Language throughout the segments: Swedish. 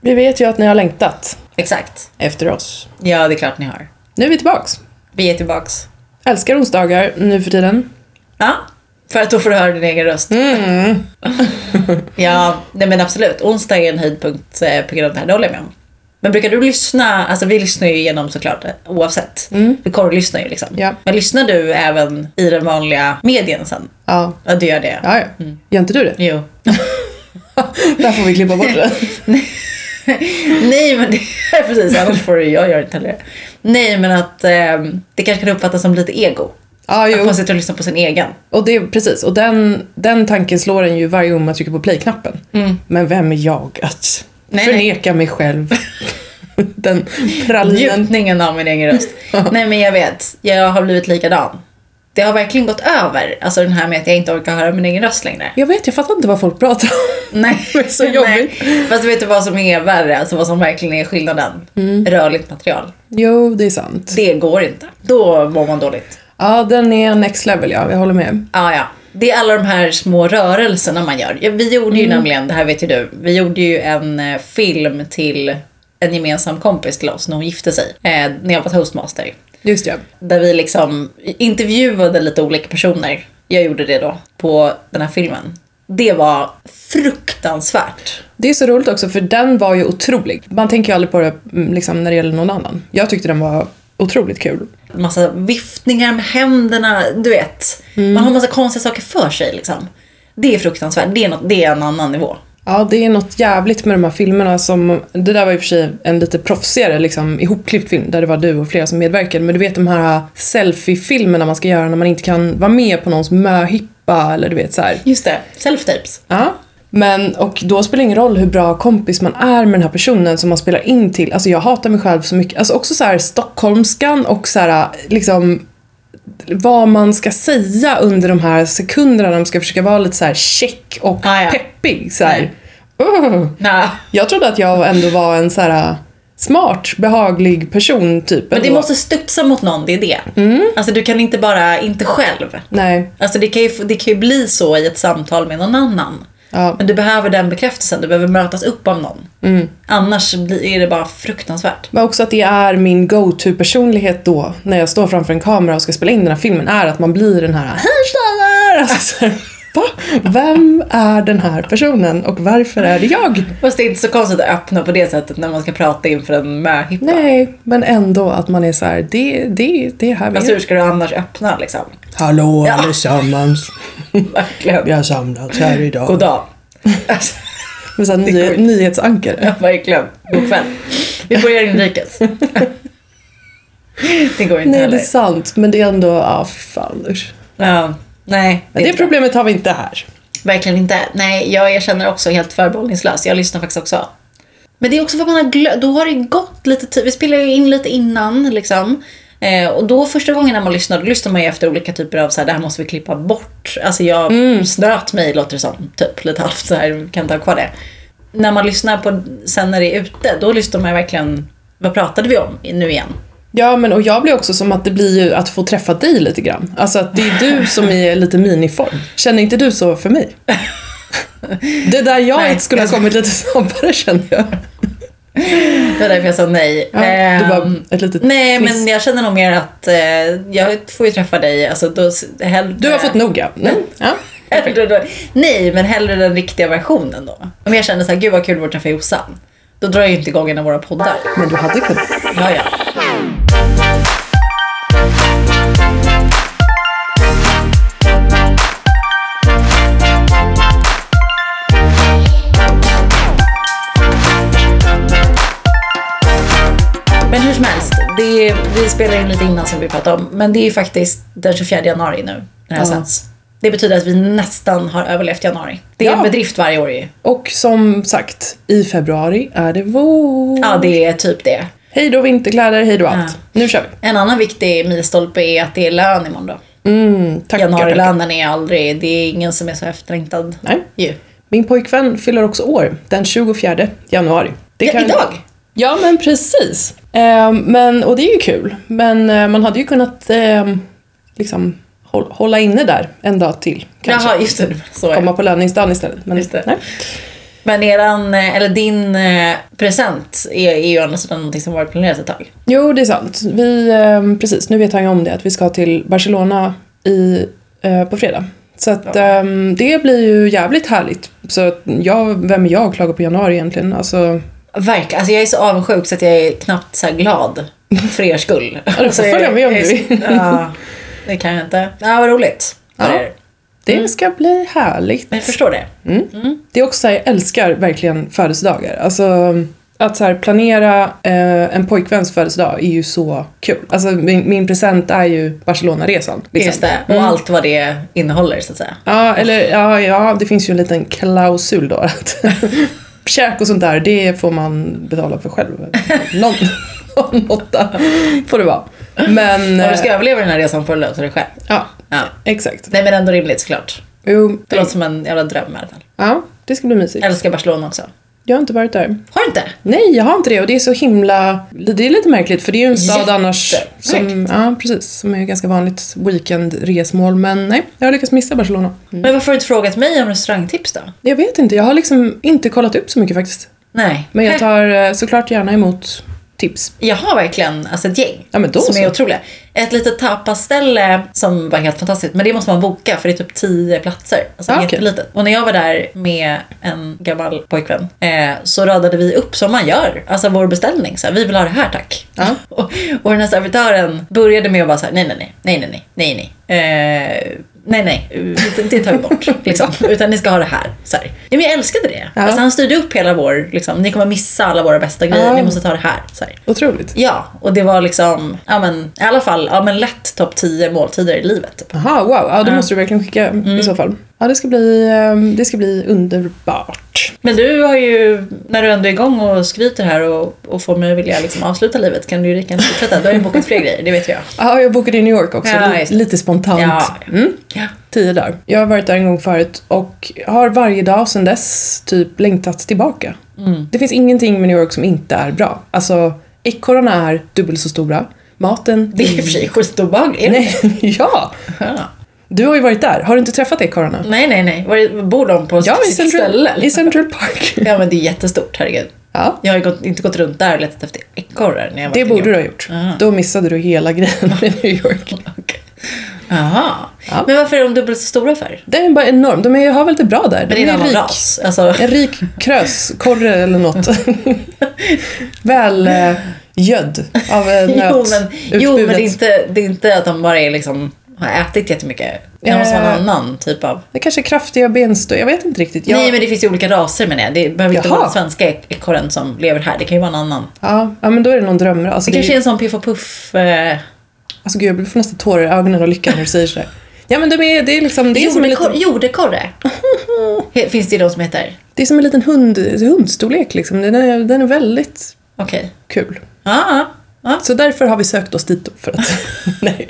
Vi vet ju att ni har längtat Exakt. efter oss. Ja, det är klart ni har. Nu är vi tillbaks. Vi är tillbaks. Älskar onsdagar nu för tiden. Ja, för att då får du höra din egen röst. Mm. Ja, nej men absolut. Onsdag är en höjdpunkt eh, på grund av det här, det håller jag med om. Men brukar du lyssna, alltså vi lyssnar ju igenom såklart eh, oavsett. Vi korrlyssnar ju liksom. Ja. Men lyssnar du även i den vanliga medien sen? Ja. Ja, du gör det. Ja, ja. Gör inte du det? Jo. Där får vi klippa bort det. Nej men det är precis, annars får du, jag gör inte heller det. Nej men att eh, det kanske kan uppfattas som lite ego. Att jo. man sitter och lyssnar på sin egen. Och det, precis. Och den, den tanken slår en ju varje gång man trycker på play-knappen. Men vem är jag att Nej, förneka mig själv den pralinen? Njutningen av min egen röst. Nej men jag vet, jag har blivit likadan. Det har verkligen gått över, alltså den här med att jag inte orkar höra min egen röst längre. Jag vet, jag fattar inte vad folk pratar om. Nej, Det är så jobbigt. Nej. Fast vet du vad som är värre? Alltså vad som verkligen är skillnaden? Mm. Rörligt material. Jo, det är sant. Det går inte. Då mår man dåligt. Ja, den är next level, ja. Jag håller med. Ja, ja. Det är alla de här små rörelserna man gör. Ja, vi gjorde ju Mm. nämligen, det här vet ju du, vi gjorde ju en eh, film till en gemensam kompis till oss när hon gifte sig. Eh, när jag var toastmaster. Just ja. Där vi liksom intervjuade lite olika personer. Jag gjorde det då på den här filmen. Det var fruktansvärt. Det är så roligt också, för den var ju otrolig. Man tänker ju aldrig på det mm, liksom, när det gäller någon annan. Jag tyckte den var otroligt kul. Massa viftningar med händerna, du vet. Man har massa konstiga saker för sig liksom. Det är fruktansvärt. Det är, något, det är en annan nivå. Ja, det är något jävligt med de här filmerna som... Det där var i och för sig en lite proffsigare liksom, ihopklippt film där det var du och flera som medverkade. Men du vet de här selfie-filmerna man ska göra när man inte kan vara med på någons möhippa eller du vet så här. Just det, self-tapes. Ja. Men, och då spelar det ingen roll hur bra kompis man är med den här personen som man spelar in till. Alltså jag hatar mig själv så mycket. Alltså också så här stockholmskan och så här liksom vad man ska säga under de här sekunderna när man ska försöka vara lite så här check och Ah, ja. peppig. Så här. "Ugh." Nej. Jag trodde att jag ändå var en så här smart, behaglig person typ. Men det måste studsa mot någon, det är det. Alltså du kan inte bara, inte själv. Nej. Alltså det kan, ju, det kan ju bli så i ett samtal med någon annan. Ja. Men du behöver den bekräftelsen, du behöver mötas upp av någon. Annars blir är det bara fruktansvärt. Men också att det är min go-to-personlighet då, när jag står framför en kamera och ska spela in den här filmen, är att man blir den här Hej tjejer! Alltså, Va? Vem är den här personen och varför är det jag? Fast det är inte så konstigt att öppna på det sättet när man ska prata inför en möhippa. Nej, men ändå att man är så här, det, det, det är här vi Alltså är. hur ska du annars öppna liksom? Hallå Ja. allesammans, Verkligen. vi har samlats här idag. God dag. Alltså, Med så här Det ny, nyhetsankare. ja, verkligen. God kväll. Vi börjar inrikes. Det går inte Nej, det heller. är sant, men det är ändå, ja fy fan usch. Ja, nej. Men det inte problemet har vi inte här. Verkligen inte. Nej, jag erkänner också helt förbehållningslöst. Jag lyssnar faktiskt också. Men det är också för att man har glömt. Då har det gått lite tid. Vi spelar ju in lite innan liksom. Eh, och då första gången när man lyssnar, då lyssnar man ju efter olika typer av så här, det här måste vi klippa bort. Alltså jag snöt mig låter det som. Typ lite halvt så här, kan ta kvar det. När man lyssnar på, sen när det är ute, då lyssnar man verkligen, vad pratade vi om nu igen? Ja, men och jag blir också som att det blir ju att få träffa dig lite grann. Alltså att det är du som är lite miniform. Känner inte du så för mig? Det där jag Nej. skulle ha kommit lite snabbare känner jag. Det var därför jag sa nej. Ja, Ehm, bara ett litet Nej, fniss. men jag känner nog mer att eh, jag får ju träffa dig. Alltså, då, hellre, Du har fått nog ja. Nej. ja. hellre då, Nej, men hellre den riktiga versionen då. Om jag känner så här, gud vad kul det vore att träffa Jossan. Då drar jag ju inte igång en av våra poddar. Men du hade kunnat. Ja, ja. Men hur som helst, det är, vi spelar in lite innan som vi pratade om. Men det är faktiskt den 24 januari nu, när det här Ja. sänds. Det betyder att vi nästan har överlevt januari. Det är en Ja. bedrift varje år ju. Och som sagt, i februari är det vår. Ja, det är typ det. Hej då vinterkläder, hej då allt. Nu kör vi. En annan viktig milstolpe är att det är lön imorgon då. Mm, tackar. Januarilönen är aldrig, det är ingen som är så efterlängtad. Nej. Ju. Min pojkvän fyller också år den 24 januari. Det Ja, idag? Ja, men precis. Eh, men, och det är ju kul. Men eh, man hade ju kunnat eh, liksom hålla inne där en dag till. Kanske. Jaha, just det. Så Komma på löningsdagen istället. Men, Just det. Nej. Men eran, eh, eller din eh, present är, är ju å andra sidan någonting som varit planerat ett tag. Jo, det är sant. Vi, eh, precis, nu vet han ju om det, att vi ska till Barcelona i, på fredag. Så att eh, det blir ju jävligt härligt. Så jag, vem är jag att klaga på januari egentligen? Alltså, Verkligen. Alltså jag är så avundsjuk så att jag är knappt så glad för er skull. du får Alltså, följa med om du vill. Det kan jag inte. Ja, vad roligt. Ja. det ska bli härligt. Jag förstår det. Det är också så här, jag älskar verkligen födelsedagar. Alltså att så här, planera eh, en pojkväns födelsedag är ju så kul. Alltså min, min present är ju Barcelona-resan. liksom. Just det. Och allt vad det innehåller så att säga. Ja, eller ja, ja, det finns ju en liten klausul då. Att käk och sånt där, det får man betala för själv. Någon, någon åtta får det vara. Men... Om du ska eh, överleva den här resan får du lösa det själv. Ja, Ja. exakt. Nej men ändå rimligt såklart. Jo, Det låter som en jävla dröm i alla fall. ja, det ska bli mysigt. Jag älskar Barcelona också. Jag har inte varit där. Har du inte? Nej, jag har inte det och det är så himla... Det är lite märkligt för det är ju en stad annars som, Jättemärkligt. ja, precis, som är ganska vanligt weekendresmål. Men nej, jag har lyckats missa Barcelona. Men varför har du inte frågat mig om restaurangtips då? Jag vet inte, jag har liksom inte kollat upp så mycket faktiskt. Nej. Men jag tar eh, såklart gärna emot tips. Jag har verkligen alltså ett gäng Ja, men då som så. är otroliga. Ett litet tapasställe som var helt fantastiskt, men det måste man boka för det är typ 10 platser. Alltså Ah, jättelitet. Och när jag var där med en gammal pojkvän eh, så radade vi upp som man gör, alltså vår beställning. Så här, vi vill ha det här tack. Ja. och, och den här servitören började med att vara så här, nej nej nej, nej nej nej, nej nej. Eh, Nej, nej, det- det tar vi bort. Liksom. Utan ni ska ha det här. Så här. Ja, men jag älskade det. Ja. Alltså, han styrde upp hela vår, liksom, ni kommer missa alla våra bästa grejer, Ja. ni måste ta det här. Så här. Otroligt. Ja, och det var liksom, ja men i alla fall, ja men lätt topp 10 måltider i livet. Typ. Wow. Ja, då måste du verkligen skicka i så fall. Ja, det ska bli, eh, det ska bli underbart. Men du har ju, när du ändå är igång och skryter här och, och får mig att vilja liksom avsluta livet kan du ju lika gärna fortsätta. Du har ju bokat fler grejer, det vet jag. Ja, jag bokade i New York också. Ja, lite spontant. Ja. Mm. Tio dagar. Jag har varit där en gång förut och har varje dag sedan dess typ längtat tillbaka. Mm. Det finns ingenting med New York som inte är bra. Alltså, ekorrarna är dubbelt så stora. Maten... Det är i och för sig skitobehagligt. Ja! Du har ju varit där. Har du inte träffat ekorrarna? Nej, nej, nej. Var, bor de på Ja, i sitt Central, ställe? i Central Park. Ja, men det är jättestort, herregud. Ja, Jag har gått, inte gått runt där och letat efter ekorrar när jag var det borde du ha gjort. Aha. Då missade du hela grejen med New York. Jaha. Ja. Men varför är de dubbelt så stora för? Det är bara enormt. De är, har väl det bra där. Men De det är en rik. ras. Alltså, En rik kröskorre eller något. Väl eh, gödd av eh, jo, men, jo, men det är, inte, det är inte att de bara är liksom, har ätit jättemycket. Det måste vara en annan typ av... Det kanske är kraftiga benstå. Jag vet inte riktigt. Jag, Nej, men det finns ju olika raser menar jag. Det behöver inte Jaha. vara den svenska ek- ekorren som lever här. Det kan ju vara en annan. ja, ja, men då är det någon drömras. Alltså, Det det kanske är en sån Piff och Puff... Eh, alltså gud, jag får nästan tårar i ögonen och lycka när du säger sådär. Ja men de är, det är liksom, det är som en liten, jordekorre. Finns det de som heter? det är som en liten hund, hundstorlek liksom. Den är, den är väldigt Okej. kul. Ja, ja. Så därför har vi sökt oss dit för att... nej.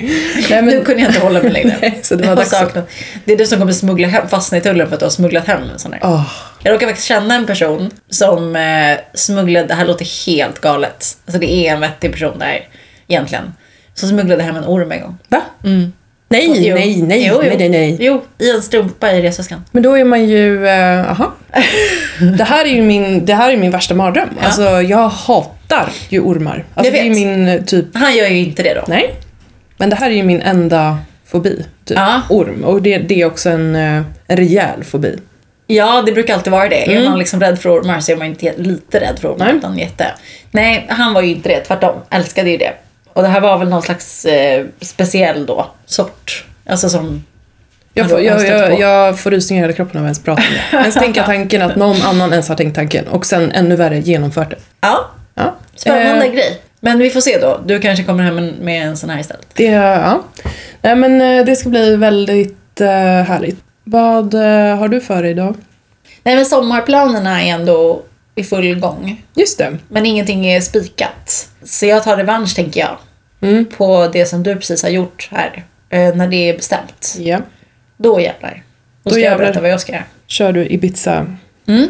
nej Nu kunde jag inte hålla mig längre. Nej, så det var dags att- Det är du som kommer smuggla hem, fastna i tullen för att du har smugglat hem en sån här. Åh, Jag råkar faktiskt känna en person som eh, smugglade, det här låter helt galet. Alltså det är en vettig person där egentligen. Som smugglade hem en orm en gång. va? Mm. Nej, Jo. nej, nej, Jo, jo. nej, nej, nej. Jo, i en strumpa i resväskan. Men då är man ju, eh, aha. Det här är ju min, det här är min värsta mardröm. Ja. Alltså jag hatar ju ormar. Alltså, Jag det är vet. min eh, typ, Han gör ju inte det då. nej. Men det här är ju min enda fobi. Typ. Ja. Orm. Och det, det är också en, eh, en rejäl fobi. Ja, det brukar alltid vara det. Är Mm. man liksom rädd för ormar så är man inte lite rädd för ormar. Nej. Utan jätte. Nej, han var ju inte det. Tvärtom. Älskade ju det. Och det här var väl någon slags eh, speciell då, sort. Alltså som... Jag får, jag, jag, jag får rysningar i hela kroppen av ens prata om det. Ens tänka tanken att någon annan ens har tänkt tanken och sen ännu värre genomfört det. Ja, Ja. spännande Eh, grej. Men vi får se då. Du kanske kommer hem med en sån här istället. Det, ja. Nej men eh, det ska bli väldigt eh, härligt. Vad eh, har du för dig idag? Nej, men sommarplanerna är ändå i full gång. Just det. Men ingenting är spikat. Så jag tar revansch, tänker jag. Mm. På det som du precis har gjort här. Eh, när det är bestämt. Ja. Då jävlar. Då Då ska jag jävlar. berätta vad jag ska göra. Kör du Ibiza Mm.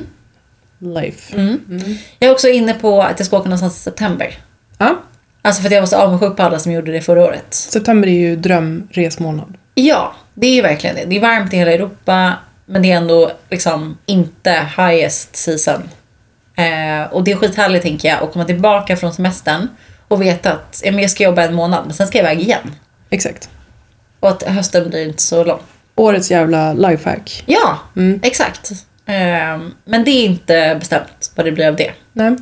life? Jag är också inne på att jag ska åka någonstans i september. Ja. Alltså för att jag var så avundsjuk på alla som gjorde det förra året. September är ju drömresmånad. Ja, det är ju verkligen det. Det är varmt i hela Europa. Men det är ändå liksom inte highest season. Eh, och det är skithärligt tänker jag att komma tillbaka från semestern och veta att ja, men jag ska jobba en månad men sen ska jag iväg igen. Exakt. Och att hösten blir inte så lång. Årets jävla lifehack. Ja, exakt. Eh, men det är inte bestämt vad det blir av det. Nej,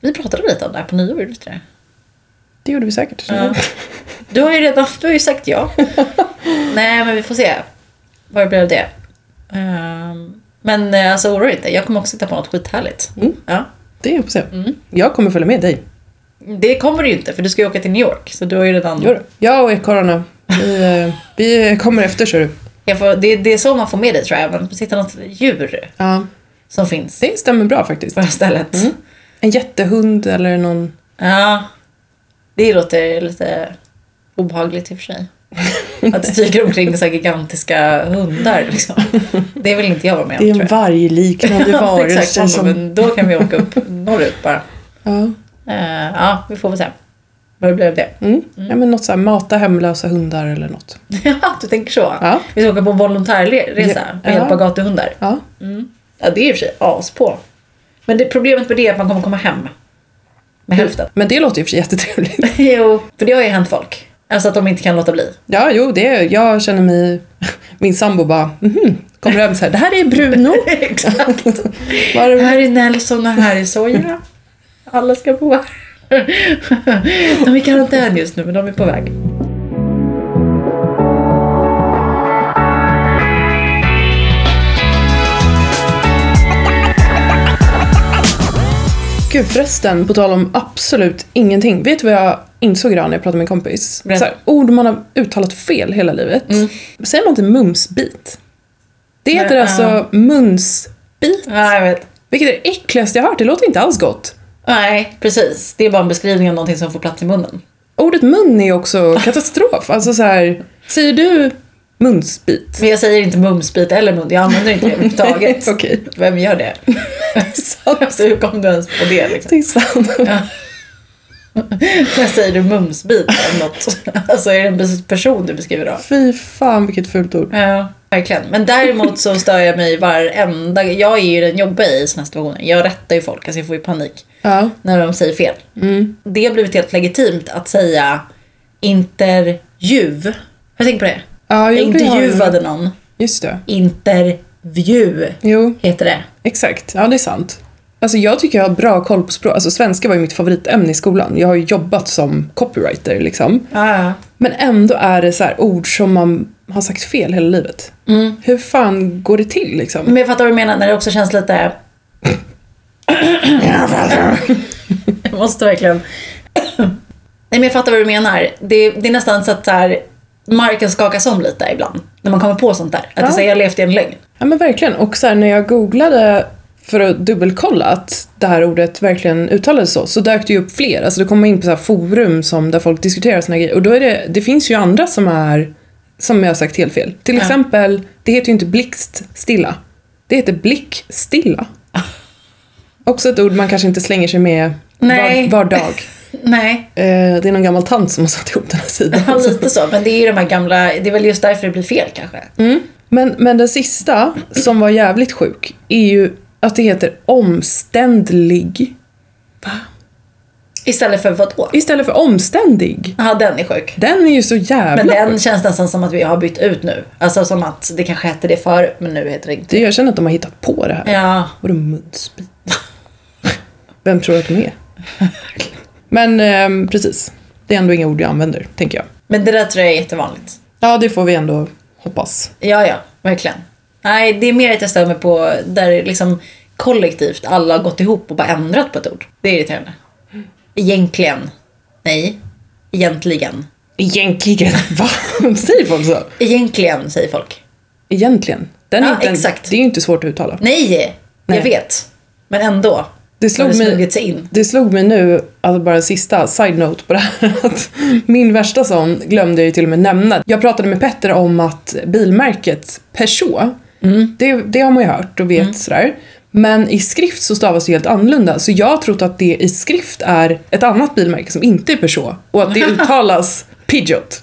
Vi pratade lite om det här på nyår, gjorde vi inte det? det gjorde vi säkert. Ja. Du har ju redan du har ju sagt ja. Nej, men vi får se vad det blir av det. Ehm, men eh, alltså oroa dig inte, jag kommer också hitta på något skithärligt. Mm. Ja. Det hoppas jag. Jag kommer följa med dig. Det kommer du ju inte, för du ska ju åka till New York. Så du har ju redan... Gör det. Jag och ekorrarna, vi, eh, vi kommer efter så du. Får, det, det är så man får med dig tror jag. Man hitta något djur Ja, som finns det stämmer bra faktiskt. på det här stället. Mm. En jättehund eller någon... Ja. Det låter lite obehagligt i och för sig. Att det dyker omkring så här gigantiska hundar liksom. Det vill inte jag vara med om Det är en vargliknande varelse exakt. Som... Men då kan vi åka upp norrut bara. Ja. Eh, ja, vi får väl se vad det blir av det. Mm. ja, men något så här, mata hemlösa hundar eller något. Ja, du tänker så? Ja. Vi ska åka på volontärresa Ja. med hjälp av gatuhundar. Ja. Ja, det är i och för sig as på. Men det, problemet med det är att man kommer komma hem med hälften. Men det låter ju för sig jättetrevligt. jo, för det har ju hänt folk. Alltså att de inte kan låta bli. Ja, jo, det jag känner mig... Min sambo bara, mhm, kommer över så här, det här är Bruno. Exakt. Var är här är Nelson och här är Soja. Alla ska bo här. De är i karantän just nu, men de är på väg. Gud förresten, på tal om absolut ingenting. Vet du vad jag insåg idag när jag pratade med en kompis? Så här, ord man har uttalat fel hela livet. Säger man inte mumsbit? Det heter Nej, alltså munsbit. Ja, jag vet. Vilket är det äckligaste jag har hört. Det låter inte alls gott. Nej, precis. Det är bara en beskrivning av någonting som får plats i munnen. Ordet mun är också katastrof. Alltså så här, säger du munsbit? Men jag säger inte mumsbit eller mun, jag använder inte det överhuvudtaget. Okej. Vem gör det? Så hur kom du ens på det liksom? Det är sant. När säger du mumsbit om något? Alltså är det en person du beskriver då? Fy fan vilket fult ord. Ja, verkligen. Men däremot så stör jag mig varenda... Jag är ju den jobbiga i här situationer. Jag rättar ju folk, alltså jag får ju panik Ja. när de säger fel. Det har blivit helt legitimt att säga intervju. Jag tänker på det. Ja, Jag har du. intervjuade någon. Just det. Intervju Jo, heter det. exakt. Ja, det är sant. Alltså jag tycker jag har bra koll på språk. Alltså svenska var ju mitt favoritämne i skolan. Jag har ju jobbat som copywriter liksom. Ja, Men ändå är det så här ord som man har sagt fel hela livet. Hur fan går det till liksom? Men jag fattar vad du menar när det också känns lite... jag måste verkligen... Nej men jag fattar vad du menar. Det, det är nästan så att så här, marken skakas om lite ibland. När man kommer på sånt där. Att Ja. det säger jag levt i en lögn. Ja men verkligen. Och så här, när jag googlade för att dubbelkolla att det här ordet verkligen uttalades så, så dök det ju upp fler. Alltså det kommer in på så här forum som där folk diskuterar såna grejer. Och då är det, det finns ju andra som är, som jag har sagt helt fel. Till Ja. exempel, det heter ju inte blixtstilla. Det heter blickstilla. Också ett ord man kanske inte slänger sig med Nej. var, var dag. Nej, Eh, det är någon gammal tant som har satt ihop den här sidan. ja, lite så. Men det är ju de här gamla... Det är väl just därför det blir fel kanske. Mm. Men, men den sista, som var jävligt sjuk, är ju att det heter omständlig. Istället för vad då? Istället för omständig. Ja, den är sjuk. Den är ju så jävla Men den sjuk. känns nästan som att vi har bytt ut nu. Alltså som att det kanske hette det förr, men nu heter det inte Det, jag känner att de har hittat på det här. Ja, Vadå munsbit? Vem tror att de är? Men ehm, precis. Det är ändå inga ord jag använder, tänker jag. men det där tror jag är jättevanligt. Ja, det får vi ändå hoppas. Ja, ja, verkligen. Nej, det är mer att jag stör mig på där liksom kollektivt alla har gått ihop och bara ändrat på ett ord. Det är irriterande. Egentligen. Nej. Egentligen. Egentligen. Va? Säger folk så? Egentligen, säger folk. Egentligen. Den är Ja, inte, exakt. Det är ju inte svårt att uttala. Nej, Nej. jag vet. Men ändå. Det slog, det mig, in. det slog mig nu, alltså bara en sista side-note på det här, att min värsta sån glömde jag ju till och med nämna. Jag pratade med Petter om att bilmärket Peugeot, Mm. det, det har man ju hört och vet sådär. Men i skrift så stavas det helt annorlunda, så jag har trott att det i skrift är ett annat bilmärke som inte är Peugeot och att det uttalas Peugeot.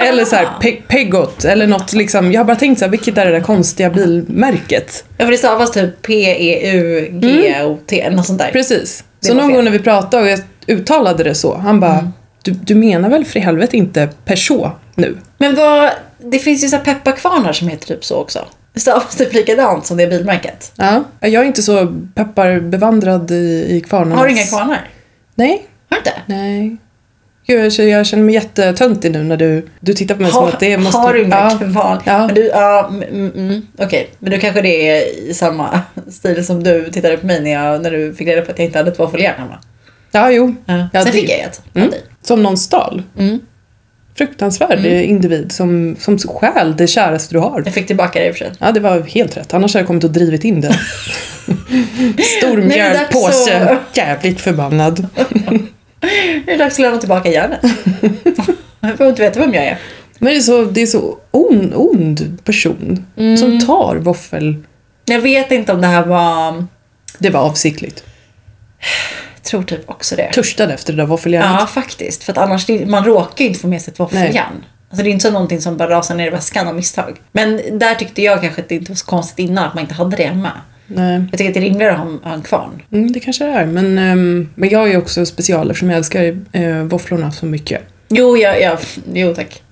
eller så här Pe- Peggot eller något liksom. Jag har bara tänkt så här, vilket är det där konstiga bilmärket? Ja för det stavas typ P-E-U-G-O-T, eller något sånt där. Precis. Det Så någon fel. gång när vi pratade och jag uttalade det så, han bara du, du menar väl för i helvete inte Peugeot nu? Men vad, det finns ju så pepparkvarnar som heter typ så också. Stavas typ likadant som det bilmärket. Ja. Jag är inte så pepparbevandrad i, i kvarnarnas... Har du inga kvarnar? Nej. Har du inte? Nej. Gud, jag känner- mig jättetöntig nu när du, du tittar på mig som Har, att det måste... har du inga ja. kvarnar? Ja. Men du, ja, mm, mm, okej. Men du kanske det är i samma stil som du tittade på mig när, jag, när du fick reda på att jag inte hade ett våffeljärn hemma. Ja, jo. Ja. Ja, Sen det- fick jag ett av Mm. dig. Som någon stal. Mm. Fruktansvärd individ som, som stjäl det käraste du har. Jag fick tillbaka det i och för sig. Ja, det var helt rätt. Annars hade jag kommit och drivit in det. Stor det mjölpåse. Jävligt förbannad. Nu är det dags att lämna tillbaka järnet. jag behöver inte veta vem jag är. Men det är så, det är så on, ond person Mm. som tar våffel. Jag vet inte om det här var... Det var avsiktligt. Tror typ också det. Törstade efter det där våffeljärnet. Ja, faktiskt. För att annars, man råkar ju inte få med sig ett våffeljärn. Alltså det är inte så någonting som bara rasar ner i väskan av misstag. Men där tyckte jag kanske att det inte var så konstigt innan att man inte hade det hemma. Nej. Jag tycker att det är rimligare att ha en- kvarn. Mm, det kanske det är. Men, ehm, men jag är ju också special eftersom jag älskar eh, våfflorna så mycket. Jo, jag, jag, jo tack.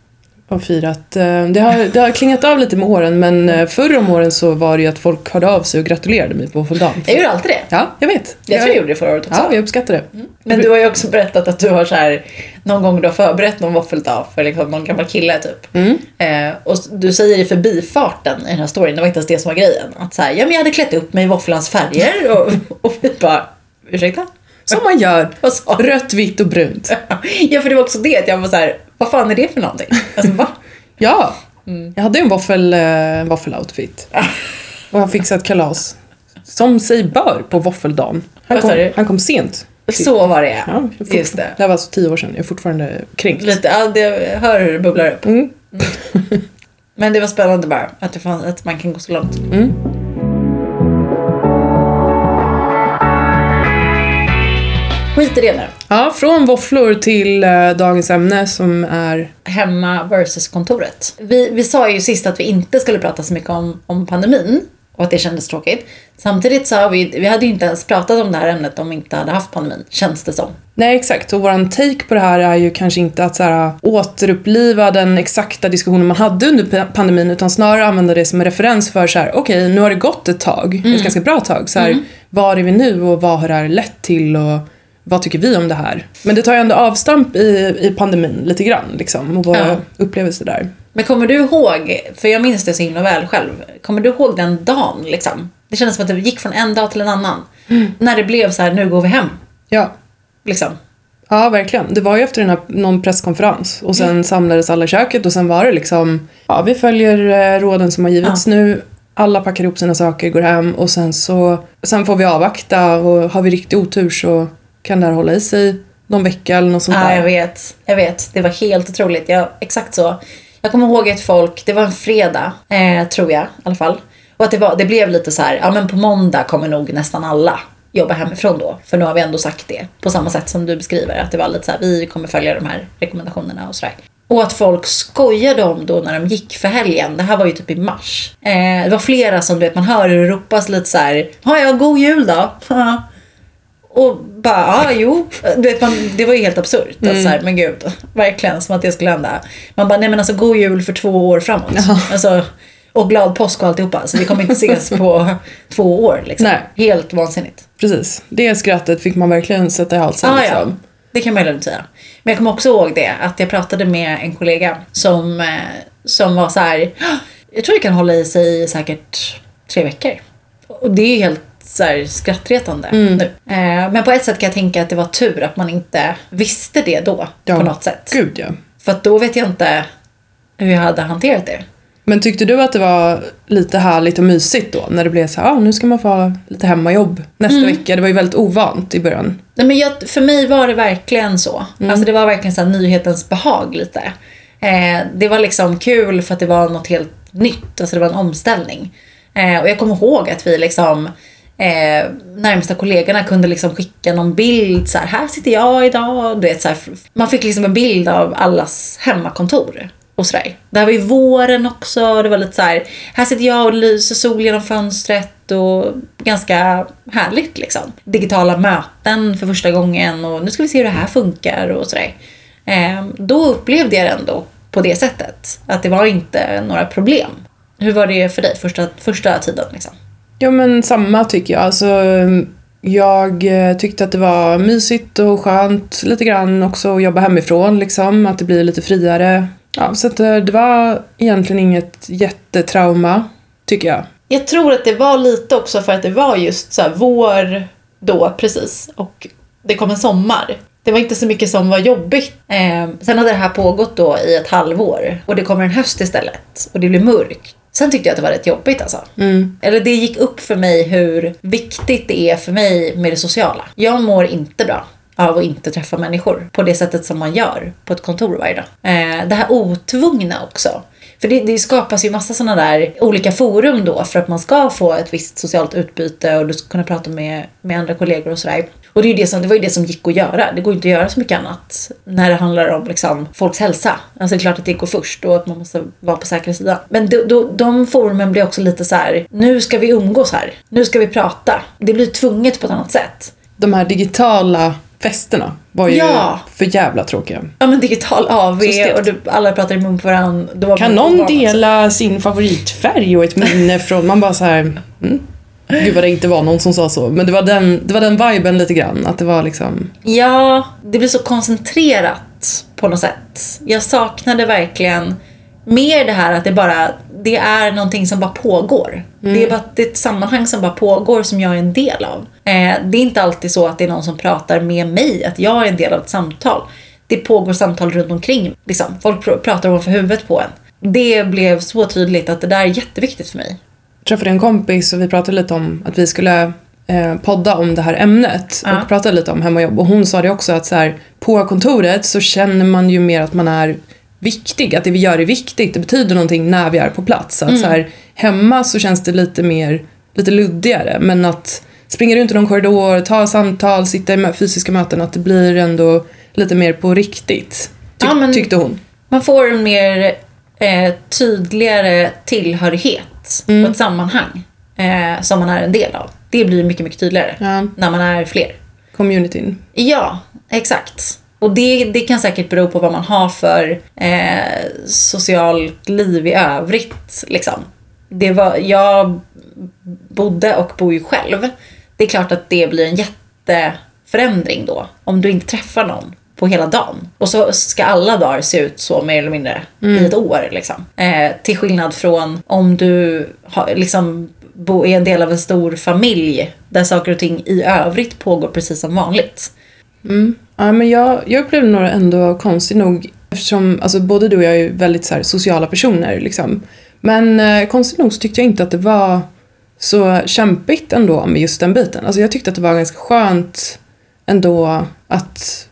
Och firat. Eh, det, har, det har klingat av lite med åren men eh, förr om åren så var det ju att folk hörde av sig och gratulerade mig på våffeldagen. Jag gjorde alltid det. Ja, jag vet. Jag tror jag gjorde det förra året också. Ja, jag uppskattar det. Men du har ju också berättat att du har så här, någon gång du har förberett någon våffeldag för liksom någon gammal kille typ. Mm. Eh, och du säger i förbifarten i den här storyn, det var inte ens det som var grejen. Att så här, ja men jag hade klätt upp mig i våfflans färger och, och vi bara, ursäkta? Som man gör. Rött, vitt och brunt. Ja för det var också det, att jag var så här, vad fan är det för någonting? Alltså va? Ja, jag hade en våffel, eh, en våffeloutfit. Och han fixade ett kalas. Som sig bör på våffeldagen. Han kom, han kom sent. Så var det ja. Just det. Det här var alltså tio år sedan. Jag är fortfarande kränkt. Lite, ja, det, jag hör hur det bubblar upp. Mm. Men det var spännande bara, att, det fanns, att man kan gå så långt. Mm. Skit i det nu. Ja, från våfflor till eh, dagens ämne som är... Hemma versus kontoret. Vi, vi sa ju sist att vi inte skulle prata så mycket om, om pandemin och att det kändes tråkigt. Samtidigt sa vi, vi hade ju inte ens pratat om det här ämnet om vi inte hade haft pandemin, känns det som. Nej, exakt. Och våran take på det här är ju kanske inte att så här, återuppliva den exakta diskussionen man hade under pa- pandemin utan snarare använda det som en referens för så här, okej, nu har det gått ett tag, ett ganska bra tag. Så här, Var är vi nu och vad har det här lett till och vad tycker vi om det här? Men det tar ju ändå avstamp i, i pandemin lite grann liksom och våra Ja. upplevelser där. Men kommer du ihåg, för jag minns det så himla väl själv, kommer du ihåg den dagen liksom? Det kändes som att det gick från en dag till en annan. När det blev så här, nu går vi hem. Ja. Liksom. Ja, verkligen. Det var ju efter den här, någon presskonferens och sen samlades alla i köket och sen var det liksom, ja vi följer eh, råden som har givits nu. Alla packar ihop sina saker, går hem och sen så, sen får vi avvakta och har vi riktig otur så kan det här hålla i sig någon vecka eller något sånt Ja, jag där. vet. Jag vet. Det var helt otroligt. Jag, exakt så. Jag kommer ihåg ett folk, det var en fredag, eh, tror jag i alla fall. Och att det, var, det blev lite så här, ja men på måndag kommer nog nästan alla jobba hemifrån då. För nu har vi ändå sagt det. På samma sätt som du beskriver, att det var lite så här, vi kommer följa de här rekommendationerna och sådär. Och att folk skojade om då när de gick för helgen. Det här var ju typ i mars. Eh, det var flera som du vet, man hör hur det ropas lite så här, ja ja, god jul då. Och bara, ja jo. Du vet, man, det var ju helt absurt. Att så här, men gud, verkligen som att det skulle hända. Man bara, nej men alltså god jul för två år framåt. Alltså, och glad påsk och alltihopa. Så vi kommer inte ses på två år. Liksom. Nej. Helt vansinnigt. Precis. Det skrattet fick man verkligen sätta i halsen. Ah, ja, liksom. det kan man ju lugnt säga. Men jag kommer också ihåg det, att jag pratade med en kollega som, eh, som var så här. "Ah, jag tror det kan hålla i sig säkert tre veckor. Och det är helt så här skrattretande Mm. nu. Eh, men på ett sätt kan jag tänka att det var tur att man inte visste det då Ja. på något sätt. Gud ja. För att då vet jag inte hur jag hade hanterat det. Men tyckte du att det var lite härligt och mysigt då? När det blev så här, ah, nu ska man få ha lite hemmajobb nästa Mm. vecka. Det var ju väldigt ovant i början. Nej, men jag, för mig var det verkligen så. Alltså det var verkligen så nyhetens behag lite. Eh, det var liksom kul för att det var något helt nytt. Alltså det var en omställning. Eh, och jag kommer ihåg att vi liksom eh, närmsta kollegorna kunde liksom skicka någon bild så här, här sitter jag idag. Du vet, så här, man fick liksom en bild av allas hemmakontor. Och sådär. Det här var ju våren också. Det var lite så här, här sitter jag och lyser sol genom fönstret och ganska härligt liksom. Digitala möten för första gången och nu ska vi se hur det här funkar och sådär. Eh, då upplevde jag det ändå på det sättet. Att det var inte några problem. Hur var det för dig första, första tiden? Liksom? Ja men samma tycker jag. Alltså, jag eh, tyckte att det var mysigt och skönt lite grann också att jobba hemifrån liksom. Att det blir lite friare. Ja, så att eh, det var egentligen inget jättetrauma, tycker jag. Jag tror att det var lite också för att det var just så här vår då precis och det kom en sommar. Det var inte så mycket som var jobbigt. Eh, sen hade det här pågått då i ett halvår och det kommer en höst istället och det blir mörkt. Sen tyckte jag att det var rätt jobbigt alltså. Mm. Eller det gick upp för mig hur viktigt det är för mig med det sociala. Jag mår inte bra av att inte träffa människor på det sättet som man gör på ett kontor varje dag. Eh, det här otvungna också. För det, det skapas ju massa sådana där olika forum då för att man ska få ett visst socialt utbyte och du ska kunna prata med, med andra kollegor och sådär. Och det, är ju det, som, det var ju det som gick att göra. Det går ju inte att göra så mycket annat när det handlar om liksom, folks hälsa. Alltså det är klart att det går först och att man måste vara på säkra sidan. Men då, då, de forumen blir också lite så här: nu ska vi umgås här. Nu ska vi prata. Det blir tvunget på ett annat sätt. De här digitala festerna var ju Ja. för jävla tråkiga. Ja men digital AV och du, alla pratar i mun på varandra. Kan någon dela sin favoritfärg och ett minne från... Man bara så här... Mm. Gud vad det inte var någon som sa så. Men det var den, det var den viben lite grann. Att det var liksom... Ja, det blir så koncentrerat på något sätt. Jag saknade verkligen mer det här att det bara det är någonting som bara pågår. Det är bara det är ett sammanhang som bara pågår som jag är en del av. Eh, det är inte alltid så att det är någon som pratar med mig, att jag är en del av ett samtal. Det pågår samtal runt omkring. Liksom. Folk pr- pratar ovanför huvudet på en. Det blev så tydligt att det där är jätteviktigt för mig. Träffade en kompis och vi pratade lite om att vi skulle eh, podda om det här ämnet Ja. och pratade lite om hemmajobb och hon sa det också att så här, på kontoret så känner man ju mer att man är viktig, att det vi gör är viktigt, det betyder någonting när vi är på plats. Att så här, hemma så känns det lite mer, lite luddigare men att springa runt i någon korridor, ta samtal, sitta i fysiska möten, att det blir ändå lite mer på riktigt. Ty- Ja, Tyckte hon. Man får en mer eh, tydligare tillhörighet Mm. och ett sammanhang eh, som man är en del av. Det blir mycket, mycket tydligare Ja, när man är fler. communityn. Ja, exakt. Och det, det kan säkert bero på vad man har för eh, socialt liv i övrigt. Liksom. Det var, jag bodde och bor ju själv. Det är klart att det blir en jätteförändring då. Om du inte träffar någon på hela dagen. Och så ska alla dagar se ut så mer eller mindre i ett år. Liksom. Eh, till skillnad från om du har, liksom, bo, är en del av en stor familj där saker och ting i övrigt pågår precis som vanligt. Mm. Ja, men jag, jag upplevde nog ändå konstigt nog eftersom alltså, både du och jag är väldigt så här, sociala personer liksom. Men eh, konstigt nog så tyckte jag inte att det var så kämpigt ändå med just den biten. Alltså jag tyckte att det var ganska skönt ändå att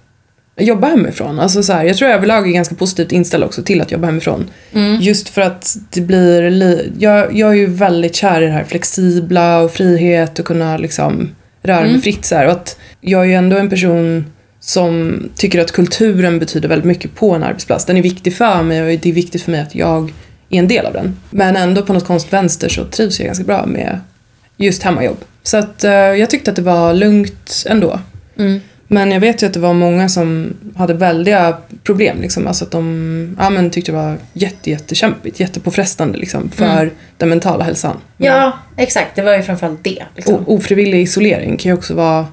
jobba hemifrån. Alltså så här, jag tror jag överlag är ganska positivt inställd också till att jobba hemifrån. Just för att det blir li- jag, jag är ju väldigt kär i det här flexibla och frihet och kunna liksom röra mig fritt så här. Och att jag är ju ändå en person som tycker att kulturen betyder väldigt mycket på en arbetsplats. Den är viktig för mig och det är viktigt för mig att jag är en del av den. Men ändå på något konstigt vänster så trivs jag ganska bra med just hemmajobb. Så att eh, jag tyckte att det var lugnt ändå. Men jag vet ju att det var många som hade väldiga problem. Liksom. Alltså att de ja, men tyckte det var jätte, jättekämpigt, jättepåfrestande liksom, för den mentala hälsan. Ja, exakt. Det var ju framförallt det. Liksom. Ofrivillig isolering kan ju också vara,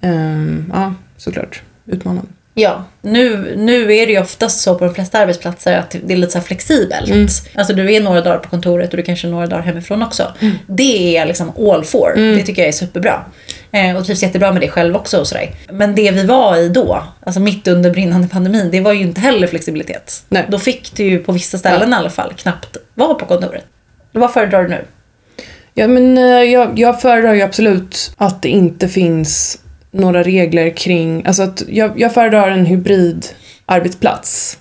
ehm, ja såklart, utmanande. Ja, nu, nu är det ju oftast så på de flesta arbetsplatser att det är lite så flexibelt. Alltså du är några dagar på kontoret och du kanske är några dagar hemifrån också. Det är liksom all for. Det tycker jag är superbra. Eh, och trivs jättebra med det själv också och sådär. Men det vi var i då, alltså mitt under brinnande pandemin, det var ju inte heller flexibilitet. Nej. Då fick du ju på vissa ställen i alla fall knappt vara på kontoret. Vad föredrar du nu? Ja, men eh, jag, jag föredrar ju absolut att det inte finns några regler kring, alltså att jag, jag föredrar en hybrid arbetsplats.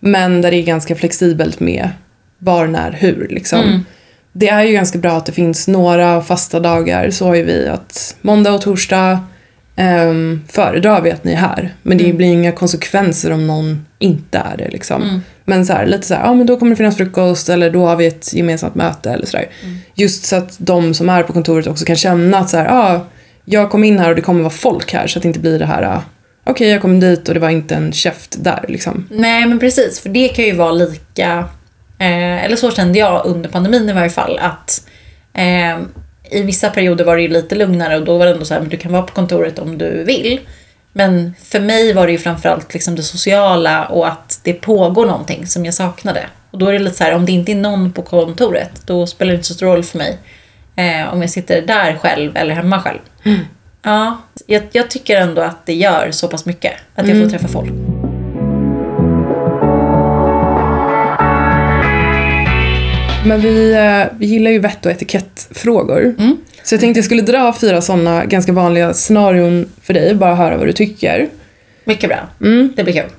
Men där det är ganska flexibelt med var, när, hur liksom. Det är ju ganska bra att det finns några fasta dagar. Så har ju vi att måndag och torsdag um, föredrar vi att ni är här. Men det Mm. blir inga konsekvenser om någon inte är det liksom. Mm. Men så här, lite så här, ja men då kommer det finnas frukost eller då har vi ett gemensamt möte eller sådär. Mm. Just så att de som är på kontoret också kan känna att så här, ja, jag kom in här och det kommer vara folk här så att det inte blir det här, ah, okej jag kom dit och det var inte en käft där liksom. Nej men precis, för det kan ju vara lika, eh, eller så kände jag under pandemin i varje fall, att eh, i vissa perioder var det ju lite lugnare och då var det ändå så här, men du kan vara på kontoret om du vill. Men för mig var det ju framförallt liksom det sociala och att det pågår någonting som jag saknade. Och då är det lite så här, om det inte är någon på kontoret, då spelar det inte så stor roll för mig. Eh, om jag sitter där själv eller hemma själv. Ja, jag, jag tycker ändå att det gör så pass mycket. Att jag får träffa folk. Men vi, eh, vi gillar ju vett och etikettfrågor. Mm. Så jag tänkte jag skulle dra fyra sådana ganska vanliga scenarion för dig, bara höra vad du tycker. Mycket bra. Mm. Det blir kul.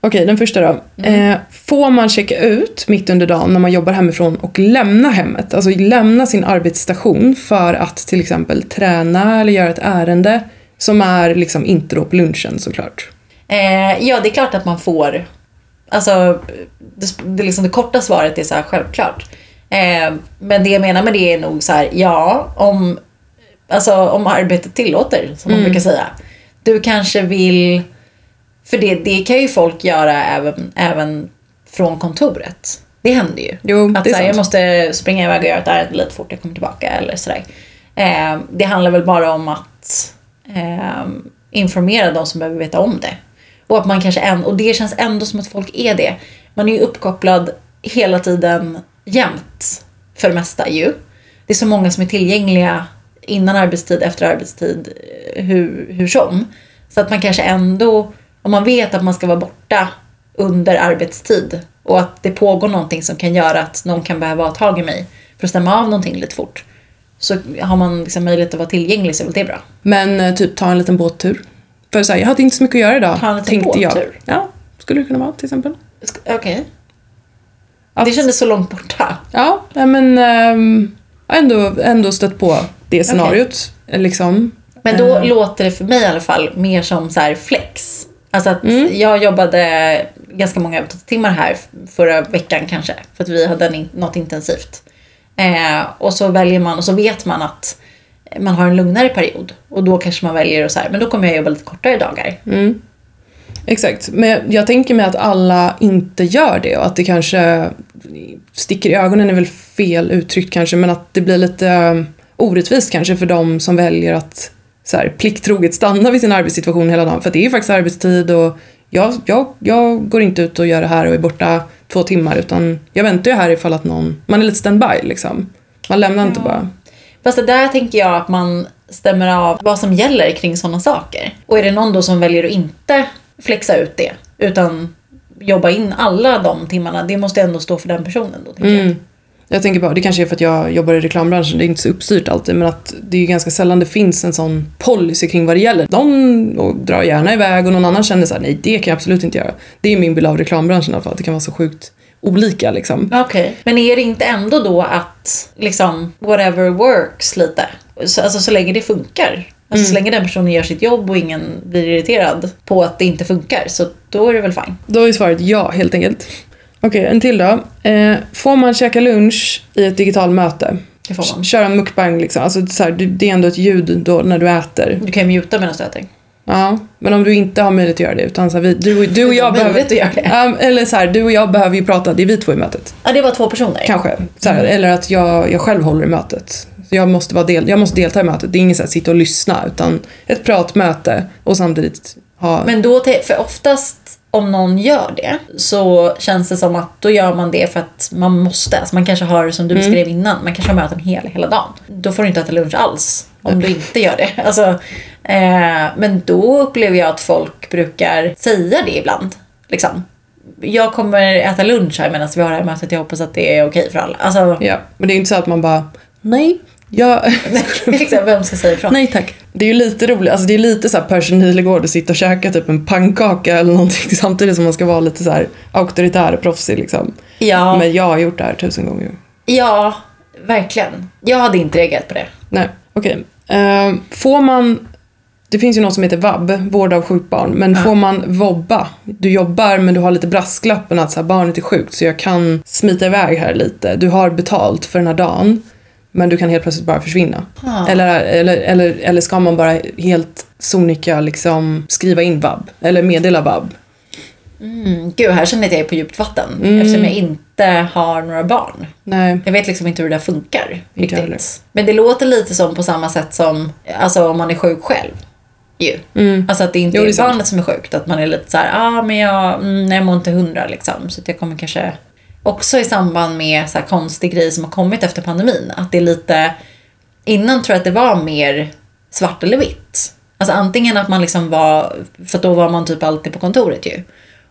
Okej, den första då. Mm. Eh, får man checka ut mitt under dagen när man jobbar hemifrån och lämna hemmet? Alltså lämna sin arbetsstation för att till exempel träna eller göra ett ärende som är liksom inte då på lunchen såklart. Eh, ja, det är klart att man får... Alltså, det, det, liksom det korta svaret är så här självklart. Eh, men det jag menar med det är nog så här, ja, om, alltså, om arbetet tillåter, som man brukar säga. Du kanske vill... För det, det kan ju folk göra även, även från kontoret. Det händer ju. Jo, Att det är så här, jag måste springa iväg och göra ett ärende lite fort, jag kommer tillbaka eller sådär. Eh, det handlar väl bara om att eh, informera de som behöver veta om det. Och att man kanske än, och det känns ändå som att folk är det. Man är ju uppkopplad hela tiden jämt för det mesta ju. Det är så många som är tillgängliga innan arbetstid, efter arbetstid, eh, hur, hur som. Så att man kanske ändå, om man vet att man ska vara borta under arbetstid och att det pågår någonting som kan göra att någon kan behöva ha tag i mig för att stämma av någonting lite fort. Så har man liksom möjlighet att vara tillgänglig så är väl det bra. Men eh, typ ta en liten båttur. För så här, jag hade inte så mycket att göra idag, Ta en liten tänkte jag. båttur? Ja, skulle det kunna vara till exempel. Sk- Okej. Att- Det kändes så långt borta. Ja, nej, men ehm, jag har ändå, ändå stött på det scenariot. Liksom. Men då Eh. låter det för mig i alla fall mer som så här flex. Alltså att Mm. jag jobbade ganska många timmar här förra veckan kanske. För att vi hade en, något intensivt. Eh, och så väljer man och så vet man att man har en lugnare period. Och då kanske man väljer att så här, men då kommer jag jobba lite kortare dagar. Mm. Exakt, men jag tänker mig att alla inte gör det och att det kanske sticker i ögonen är väl fel uttryckt kanske men att det blir lite eh, orättvist kanske för de som väljer att så här, plikttroget stanna vid sin arbetssituation hela dagen för det är faktiskt arbetstid och jag, jag, jag går inte ut och gör det här och är borta två timmar utan jag väntar ju här ifall att någon, man är lite standby liksom. Man lämnar inte bara. Fast det där tänker jag att man stämmer av vad som gäller kring sådana saker. Och är det någon då som väljer att inte flexa ut det, utan jobba in alla de timmarna, det måste ändå stå för den personen då, tänker. Mm. Jag tänker bara, det kanske är för att jag jobbar i reklambranschen, det är inte så uppstyrt alltid, men att det är ju ganska sällan det finns en sån policy kring vad det gäller. De drar gärna iväg och någon annan känner så här, nej det kan jag absolut inte göra. Det är min bild av reklambranschen i alla fall, att det kan vara så sjukt olika liksom. Okej. Men är det inte ändå då att liksom whatever works lite? Så, alltså så länge det funkar. Alltså så länge den personen gör sitt jobb och ingen blir irriterad på att det inte funkar så då är det väl fine. Då är svaret ja, helt enkelt. Okej, en till då. Eh, får man käka lunch i ett digitalt möte? Det får man. Köra en mukbang liksom, alltså så här, det, det är ändå ett ljud då när du äter. Du kan ju muta medan du äter. Ja, men om du inte har möjlighet att göra det utan så här, vi, du, du och jag behöver... Att göra det. Ja, eller så här, du och jag behöver ju prata, det är vi två i mötet. Ja, det var två personer. Kanske. Så här, Eller att jag, jag själv håller i mötet. Så jag, måste vara del, jag måste delta i mötet. Det är inget så här, sitta och lyssna utan ett pratmöte och samtidigt ha... Men då, för oftast om någon gör det så känns det som att då gör man det för att man måste. Alltså man kanske har, som du beskrev innan, man kanske har möten hela, hela dagen. Då får du inte äta lunch alls om du inte gör det. Alltså, eh, men då upplever jag att folk brukar säga det ibland. Liksom. Jag kommer äta lunch här medan vi har det här mötet, jag hoppas att det är okej för alla. Alltså, ja, men det är inte så att man bara nej, jag... vem ska säga ifrån? nej tack. Det är ju lite roligt, alltså det är lite så här Percy Nilegård att sitta och käka typ en pannkaka eller någonting samtidigt som man ska vara lite så här auktoritär och proffsig liksom. Ja. Men jag har gjort det här tusen gånger. Ja, verkligen. Jag hade inte reagerat på det. Nej, okej. Eh, får man... Det finns ju något som heter vab, vård av sjukt barn. Men får man vobba, du jobbar men du har lite brasklappen att så här, barnet är sjukt så jag kan smita iväg här lite. Du har betalt för den här dagen. Men du kan helt plötsligt bara försvinna. Ah. Eller, eller, eller, eller ska man bara helt sonika liksom skriva in vab? Eller meddela vab? Mm, gud, här känner jag att jag är på djupt vatten. Eftersom jag inte har några barn. Nej. Jag vet liksom inte hur det där funkar. Inte. Riktigt. Men det låter lite som på samma sätt som alltså, om man är sjuk själv. Ju. Alltså att det inte Jo, det är är barnet som är sjukt. Att man är lite så här, ah, men jag, mm, jag mår inte hundra liksom. Så att jag kommer kanske... Också i samband med så här konstig grej som har kommit efter pandemin. Att det är lite... Innan tror jag att det var mer svart eller vitt. Alltså antingen att man liksom var... För då var man typ alltid på kontoret ju.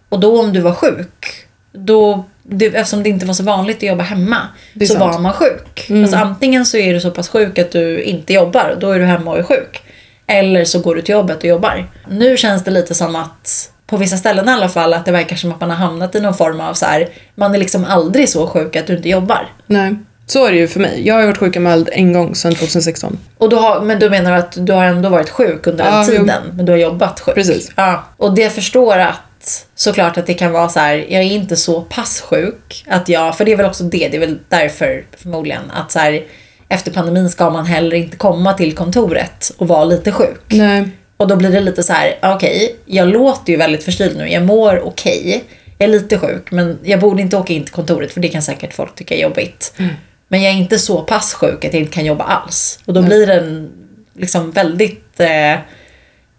Och då om du var sjuk, då, det, eftersom det inte var så vanligt att jobba hemma, så sant. Mm. var man sjuk. Alltså antingen så är du så pass sjuk att du inte jobbar, då är du hemma och är sjuk. Eller så går du till jobbet och jobbar. Nu känns det lite som att, på vissa ställen i alla fall, att det verkar som att man har hamnat i någon form av så här, man är liksom aldrig så sjuk att du inte jobbar. Nej. Så är det ju för mig. Jag har varit sjukanmäld en gång sedan 2016. Och då har, men du menar att du har ändå varit sjuk under den Ja, tiden, men du har jobbat sjuk? Precis. Ja. Och det förstår att såklart att det kan vara så här, jag är inte så pass sjuk att jag, för det är väl också det, det är väl därför förmodligen att så här, efter pandemin ska man heller inte komma till kontoret och vara lite sjuk. Nej. Och då blir det lite så här, okej, jag låter ju väldigt förkyld nu, jag mår okej, jag är lite sjuk, men jag borde inte åka in till kontoret för det kan säkert folk tycka är jobbigt. Men jag är inte så pass sjuk att jag inte kan jobba alls. Och då blir det en liksom väldigt eh,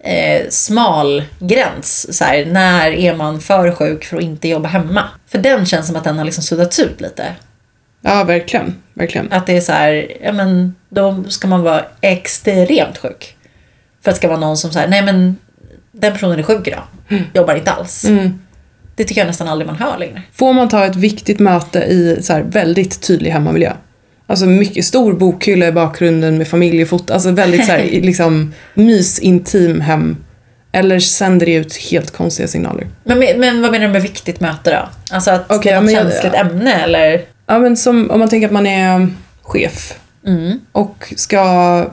eh, smal gräns. Så här, när är man för sjuk för att inte jobba hemma? För den känns som att den har liksom suddats ut lite. Ja, verkligen. Verkligen. Att det är så här, ja men då ska man vara extremt sjuk. För att det ska vara någon som säger, nej men den personen är sjuk idag. Jobbar inte alls. Det tycker jag nästan aldrig man hör längre. Får man ta ett viktigt möte i så här väldigt tydlig hemmamiljö? Alltså mycket stor bokhylla i bakgrunden med familjefoto, alltså väldigt så här, liksom mysintim hem. Eller sänder det ut helt konstiga signaler? Men, men vad menar du med viktigt möte då? Alltså att Okej, det är något men jag- känsligt ämne eller? Ja men som om man tänker att man är chef Mm. och ska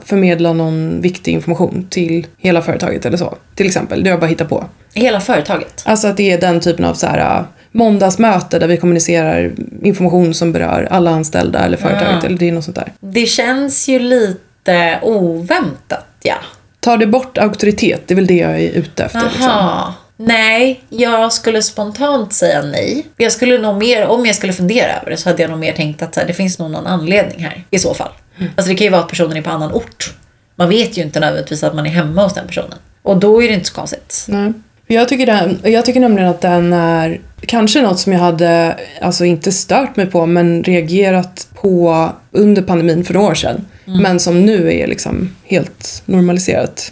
förmedla någon viktig information till hela företaget eller så. Till exempel, det jag bara hittar på. Hela företaget? Alltså att det är den typen av så här måndagsmöte där vi kommunicerar information som berör alla anställda eller företaget Ah. eller det är något sånt där. Det känns ju lite oväntat, ja. Tar det bort auktoritet, det är väl det jag är ute efter. Liksom. Aha. Nej, jag skulle spontant säga nej. Jag skulle nog mer, om jag skulle fundera över det så hade jag nog mer tänkt att här, det finns nog någon anledning här i så fall. Alltså det kan ju vara att personen är på annan ort. Man vet ju inte nödvändigtvis att man är hemma hos den personen. Och då är det inte så konstigt. Nej. Jag tycker, den, jag tycker nämligen att den är kanske något som jag hade, alltså inte stört mig på, men reagerat på under pandemin för några år sedan. Men som nu är liksom helt normaliserat.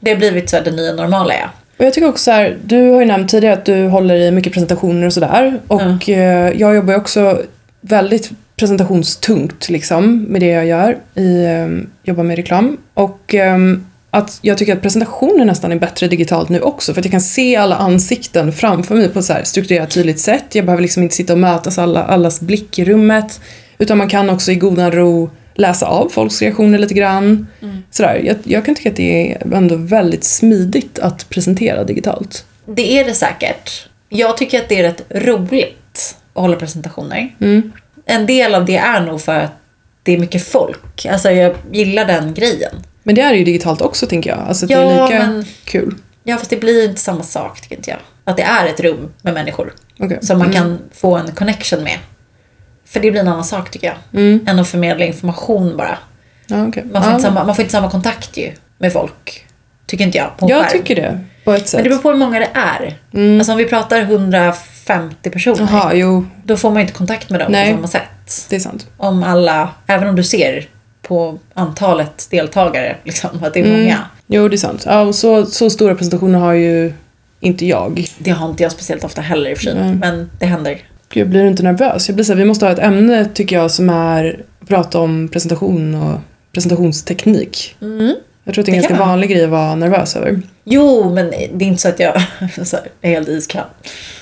Det har blivit så det nya normala ja. Och jag tycker också så här, du har ju nämnt tidigare att du håller i mycket presentationer och sådär. Och eh, jag jobbar ju också väldigt presentationstungt liksom med det jag gör. I, eh, jobbar med reklam. Och ehm, att jag tycker att presentationen nästan är bättre digitalt nu också. För att jag kan se alla ansikten framför mig på ett så här strukturerat tydligt sätt. Jag behöver liksom inte sitta och mötas alla, allas blick i rummet. Utan man kan också i godan ro läsa av folks reaktioner lite grann. Sådär. Jag, jag kan tycka att det är ändå väldigt smidigt att presentera digitalt. Det är det säkert. Jag tycker att det är rätt roligt att hålla presentationer. En del av det är nog för att det är mycket folk. Alltså jag gillar den grejen. Men det är ju digitalt också tänker jag. Alltså att det Ja, är lika men- kul. Ja, fast det blir inte samma sak tycker inte jag. Att det är ett rum med människor. Okej. Som man kan få en connection med. För det blir en annan sak tycker jag. Än att förmedla information bara. Ja, okej. Man får, ja. inte, samma, man får inte samma kontakt ju med folk. Tycker inte jag. På Jag skärm. tycker det. På ett sätt. Men det beror på hur många det är. Alltså om vi pratar 150 personer. Jaha, jo. Då får man ju inte kontakt med dem Nej. på samma sätt. Det är sant. Om alla, även om du ser på antalet deltagare, liksom, att det är Mm. många. Jo, det är sant. Ja, och så, så stora presentationer har ju inte jag. Det har inte jag speciellt ofta heller i och för sig. Nej. Men det händer. Gud, blir du inte nervös? Jag blir så här, vi måste ha ett ämne tycker jag som är att prata om presentation och presentationsteknik. Jag tror att det är en Det ganska vanlig grej att vara nervös över. Jo, men det är inte så att jag så här, är helt iskall.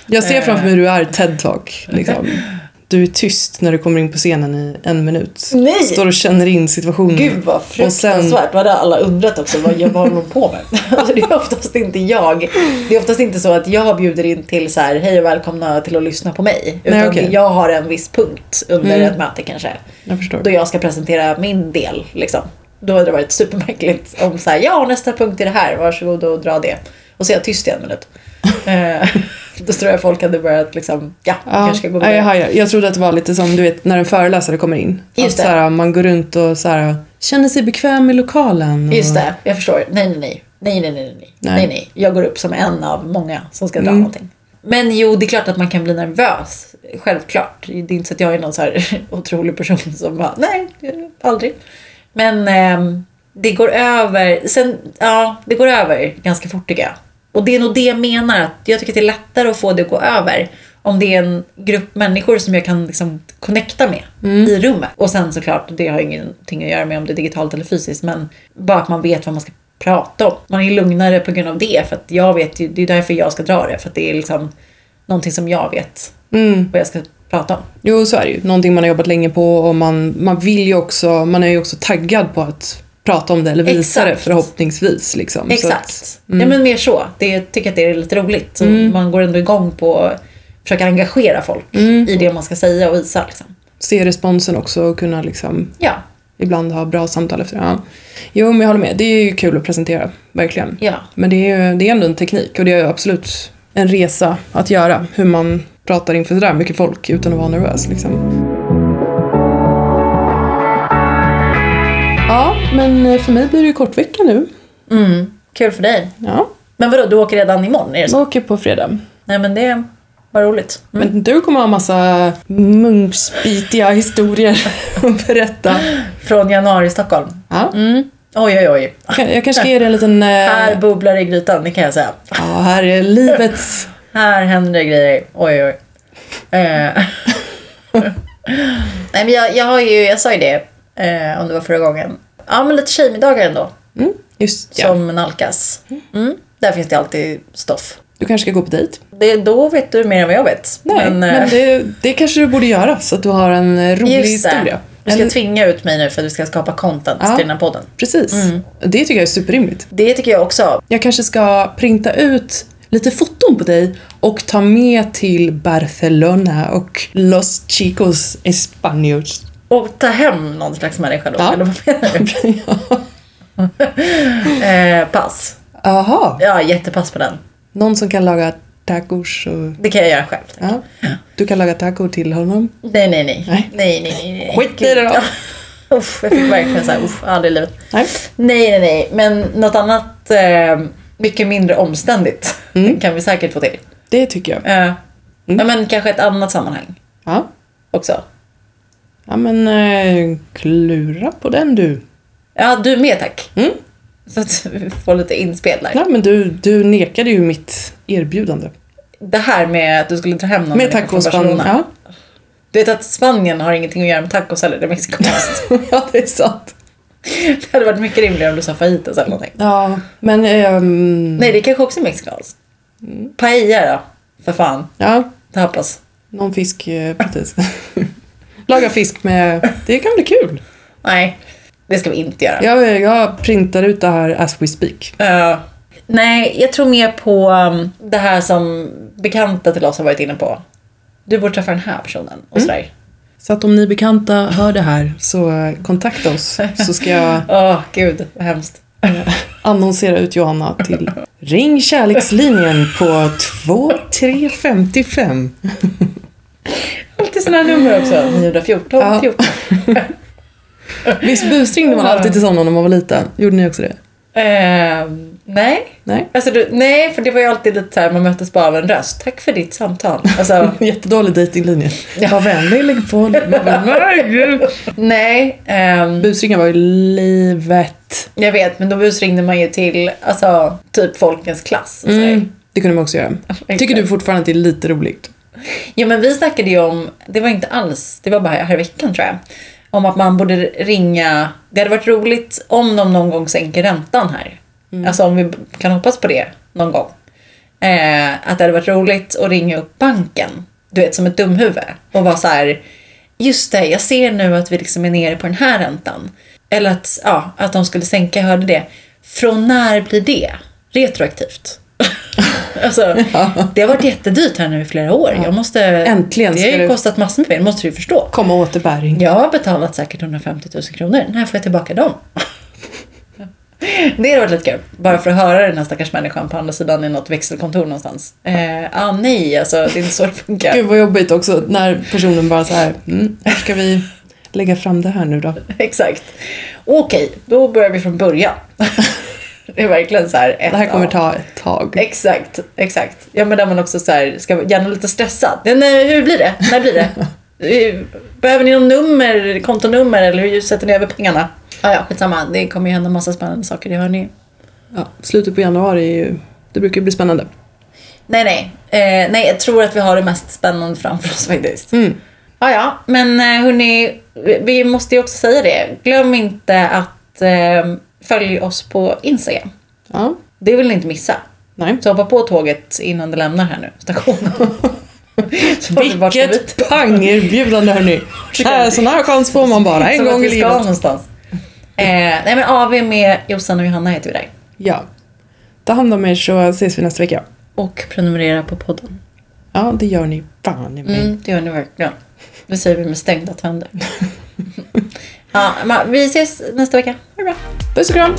Jag ser Eh. framför mig hur du är TED-talk. Liksom. du är tyst när du kommer in på scenen i en minut. Nej! Står och känner in situationen. Gud vad fruktansvärt. Vad hade alla undrat också vad jag håller de på med? Alltså, det är oftast inte jag. Det är oftast inte så att jag bjuder in till så här, hej och välkomna till att lyssna på mig. Utan Nej, okej. jag har en viss punkt under Mm. ett möte kanske. Jag förstår. Då jag ska presentera min del liksom. Då hade det varit supermärkligt om så här, ja nästa punkt är det här, varsågod och dra det. Och så är jag tyst i en minut. Eh, Då tror jag folk hade börjat liksom, ja, Ja, kanske ska gå ja, jag, vidare. hajar. jag trodde att det var lite som du vet när en föreläsare kommer in. Just att det. Så här, man går runt och så här, känner sig bekväm i lokalen. Och, Just det, jag förstår. Nej, nej, nej. Nej, nej, nej, nej. Nej. nej. Jag går upp som en av många som ska dra Mm. någonting. Men jo, det är klart att man kan bli nervös. Självklart. Det är inte så att jag är någon så här otrolig person som bara, nej, aldrig. Men ehm, det går över, sen, ja, det går över ganska fort tycker jag. Och det är nog det jag menar, att jag tycker att det är lättare att få det att gå över om det är en grupp människor som jag kan liksom connecta med i rummet. Och sen såklart, det har ingenting att göra med om det är digitalt eller fysiskt, men bara att man vet vad man ska prata om. Man är lugnare på grund av det, för att jag vet ju, det är därför jag ska dra det, för att det är liksom någonting som jag vet Mm. vad jag ska prata om. Jo, så är det ju. Någonting man har jobbat länge på och man, man vill ju också, man är ju också taggad på att prata om det eller visa det Exakt. förhoppningsvis. Liksom. Exakt. att, Ja men mer så. Det, jag tycker att det är lite roligt. Så Man går ändå igång på att försöka engagera folk i det man ska säga och visa. Liksom. se responsen också och kunna liksom Ja, ibland ha bra samtal efter. Ja. Jo, men jag håller med. Det är ju kul att presentera, verkligen. ja. Men det är ju det är ändå en teknik och det är absolut en resa att göra. Hur man pratar inför sådär mycket folk utan att vara nervös. Liksom. Men för mig blir det ju kortvecka nu. Mm. Kul för dig. Ja, Men vadå, du åker redan imorgon? Är det så? jag åker på fredag. Nej men det var roligt. Mm. Men du kommer ha massa munksbitiga historier att berätta. Från januari i Stockholm. Ja. Mm. Oj, oj, oj. Jag kanske ska ge dig en liten... eh, Här bubblar i grytan, det kan jag säga. Ja, här är livets... Här händer det grejer. Oj, oj. Eh. Nej men jag, jag har ju, jag sa ju det, eh, om det var förra gången. Ja men lite tjejmiddagar ändå. Mm, just ja. Som nalkas. Mm. Där finns det alltid stoff. Du kanske ska gå på dejt? Det, då vet du mer än vad jag vet. Nej, men, eh, det, det kanske du borde göra så att du har en rolig just historia. Du ska Eller- tvinga ut mig nu för att vi ska skapa content Ja. till den här podden. Precis. Det tycker jag är superrimligt. Det tycker jag också. Jag kanske ska printa ut lite foton på dig och ta med till Barcelona och Los Chicos Españols. Och ta hem någon slags människa då, Ja. eller vad menar du? eh, pass. Jaha, Ja, jättepass på den. någon som kan laga tacos och... Det kan jag göra själv. Ja. Du kan laga taco till honom. Nej, nej, nej. Nej. Nej, nej, nej. nej. Skit i det då. Uff, jag fick verkligen såhär, uff, aldrig i livet. Nej. Nej, nej, nej. Men något annat eh, mycket mindre omständigt Mm. kan vi säkert få till. Det tycker jag. Eh, ja, men kanske ett annat sammanhang Ja, också. Ja men eh, klura på den du. Ja, du med tack. Mm. Så att vi får lite inspel där. Ja, men du, du nekade ju mitt erbjudande. Det här med att du skulle ta hem någon Med människa från tacospann. Barcelona. Ja. Du vet att Spanien har ingenting att göra med tacos eller det är mexikanskt. ja, det är sant. det hade varit mycket rimligare om du sa fajitas eller någonting. Ja, men... ehm, Nej, det kanske också är mexikanskt. Paella då, för fan. Ja, Tapas. någon fisk, eh, precis. Laga fisk med... Det kan bli kul. Nej, det ska vi inte göra. Jag, jag printar ut det här as we speak. Eh, nej, jag tror mer på um, det här som bekanta till oss har varit inne på. Du borde träffa den här personen och sådär. Så att om ni bekanta hör det här så kontakta oss så ska jag Åh, gud, vad hemskt. annonsera ut Johanna till Ring kärlekslinjen på 2355. Alltid sådana nummer också. 914 Ja. 14. Visst busringde man alltid till sådana när man var liten? Gjorde ni också det? Eh, nej. Nej? Alltså, du, nej, för det var ju alltid lite så här, man möttes bara av en röst. Tack för ditt samtal. Alltså, Jättedålig dejtinglinje. Ja. Var vänlig, lägg på. Bara, "Nej, gud." nej. ehm, Busringar var ju livet. jag vet, men då busringde man ju till alltså, typ folkens klass. Mm, det kunde man också göra. Tycker du fortfarande att det är lite roligt? Ja, men vi snackade ju om, det var inte alls, det var bara här i veckan tror jag, om att man borde ringa, det hade varit roligt om de någon gång sänker räntan här. Alltså om vi kan hoppas på det någon gång. Eh, att det hade varit roligt att ringa upp banken du vet, som ett dumhuvud och vara så här, just det, jag ser nu att vi liksom är nere på den här räntan. Eller att, ja, att de skulle sänka, jag hörde det. Från när blir det? Retroaktivt. alltså, det har varit jättedyrt här nu i flera år. Jag måste, Äntligen Det har ju kostat massor med pengar, måste du ju förstå. Komma återbäring. Jag har betalat säkert 150 000 kronor. När får jag tillbaka dem? Det hade varit lite kul. Bara för att höra den här stackars människan på andra sidan i något växelkontor någonstans. Eh, ah, nej, alltså det är inte så det funkar. Gud vad jobbigt också när personen bara så här, mm, hur ska vi lägga fram det här nu då? Exakt. Okej, då börjar vi från början. Det är verkligen så här. Ett, Det här kommer ta ett tag. Exakt, exakt. Ja men där man också så här, ska gärna lite stressad. Nej, hur blir det? När blir det? Eh, Behöver ni någon nummer, kontonummer eller hur sätter ni över pengarna? Ja, ja, skitsamma. Det kommer ju hända massa spännande saker, det hör ni. Ja, slutet på januari är ju, det brukar ju bli spännande. Nej, nej. Eh, nej, jag tror att vi har det mest spännande framför oss faktiskt. Mm. Ja, ja. Men eh, hörni, vi måste ju också säga det. Glöm inte att eh, följa oss på Instagram. Ja, Det vill ni inte missa. nej. Så hoppa på tåget innan det lämnar här nu, stationen. Vilket pangerbjudande hörni! Äh, Sån här chans får man bara en gång i livet. någonstans. Eh, nej men AV med Jossan och Johanna heter vi där. Ja. Ta hand om er så ses vi nästa vecka. Och prenumerera på podden. Ja, det gör ni fan i mig. Mm, det gör ni verkligen. Det säger vi med stängda tänder. Ja, vi ses nästa vecka. Ha det bra. Puss och kram.